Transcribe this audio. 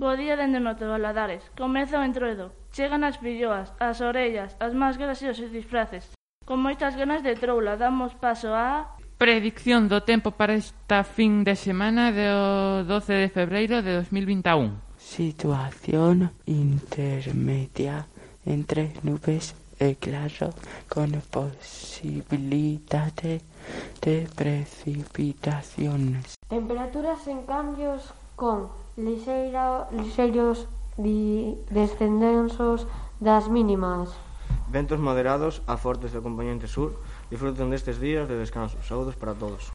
Bo día dende o norte Valadares. Comeza o entroido. Chegan as filloas, as orellas, as máscaras e os disfraces. Con moitas ganas de troula damos paso a... Predicción do tempo para esta fin de semana do 12 de febreiro de 2021. Situación intermedia entre nubes e claro con posibilidade de precipitaciones. Temperaturas en cambios con Lixeira, lixeiros di, descendensos das mínimas. Ventos moderados a fortes do componente sur disfruten destes días de descanso. Saúdos para todos.